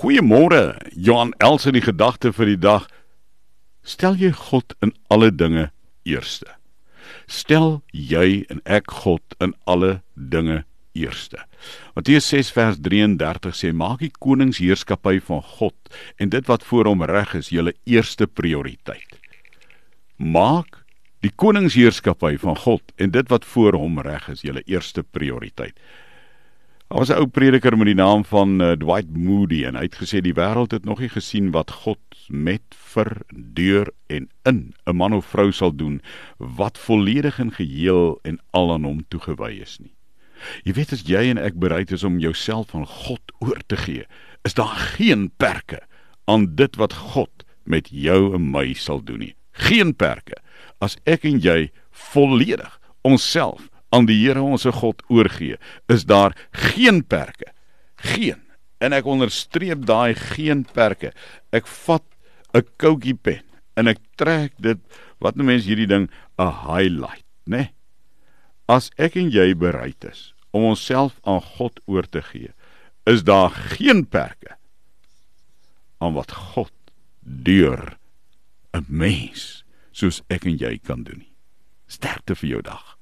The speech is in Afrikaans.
Goeiemôre, Johan Elsen die gedagte vir die dag. Stel jy God in alle dinge eerste. Stel jy en ek God in alle dinge eerste. Matteus 6 vers 33 sê maak die koningsheerskappy van God en dit wat voor hom reg is julle eerste prioriteit. Maak die koningsheerskappy van God en dit wat voor hom reg is julle eerste prioriteit. Daar was 'n ou prediker met die naam van uh, Dwight Moody en hy het gesê die wêreld het nog nie gesien wat God met vir deur en in 'n man of vrou sal doen wat volledig en geheel en al aan hom toegewy is nie. Jy weet as jy en ek bereid is om jouself aan God oor te gee, is daar geen perke aan dit wat God met jou en my sal doen nie. Geen perke as ek en jy volledig onsself aan die Here ons God oorgee, is daar geen perke. Geen. En ek onderstreep daai geen perke. Ek vat 'n koutjie pen en ek trek dit wat nou mense hierdie ding 'n highlight, né? Nee? As ek en jy bereid is om onsself aan God oor te gee, is daar geen perke aan wat God deur 'n mens soos ek en jy kan doen nie. Sterkte vir jou dag.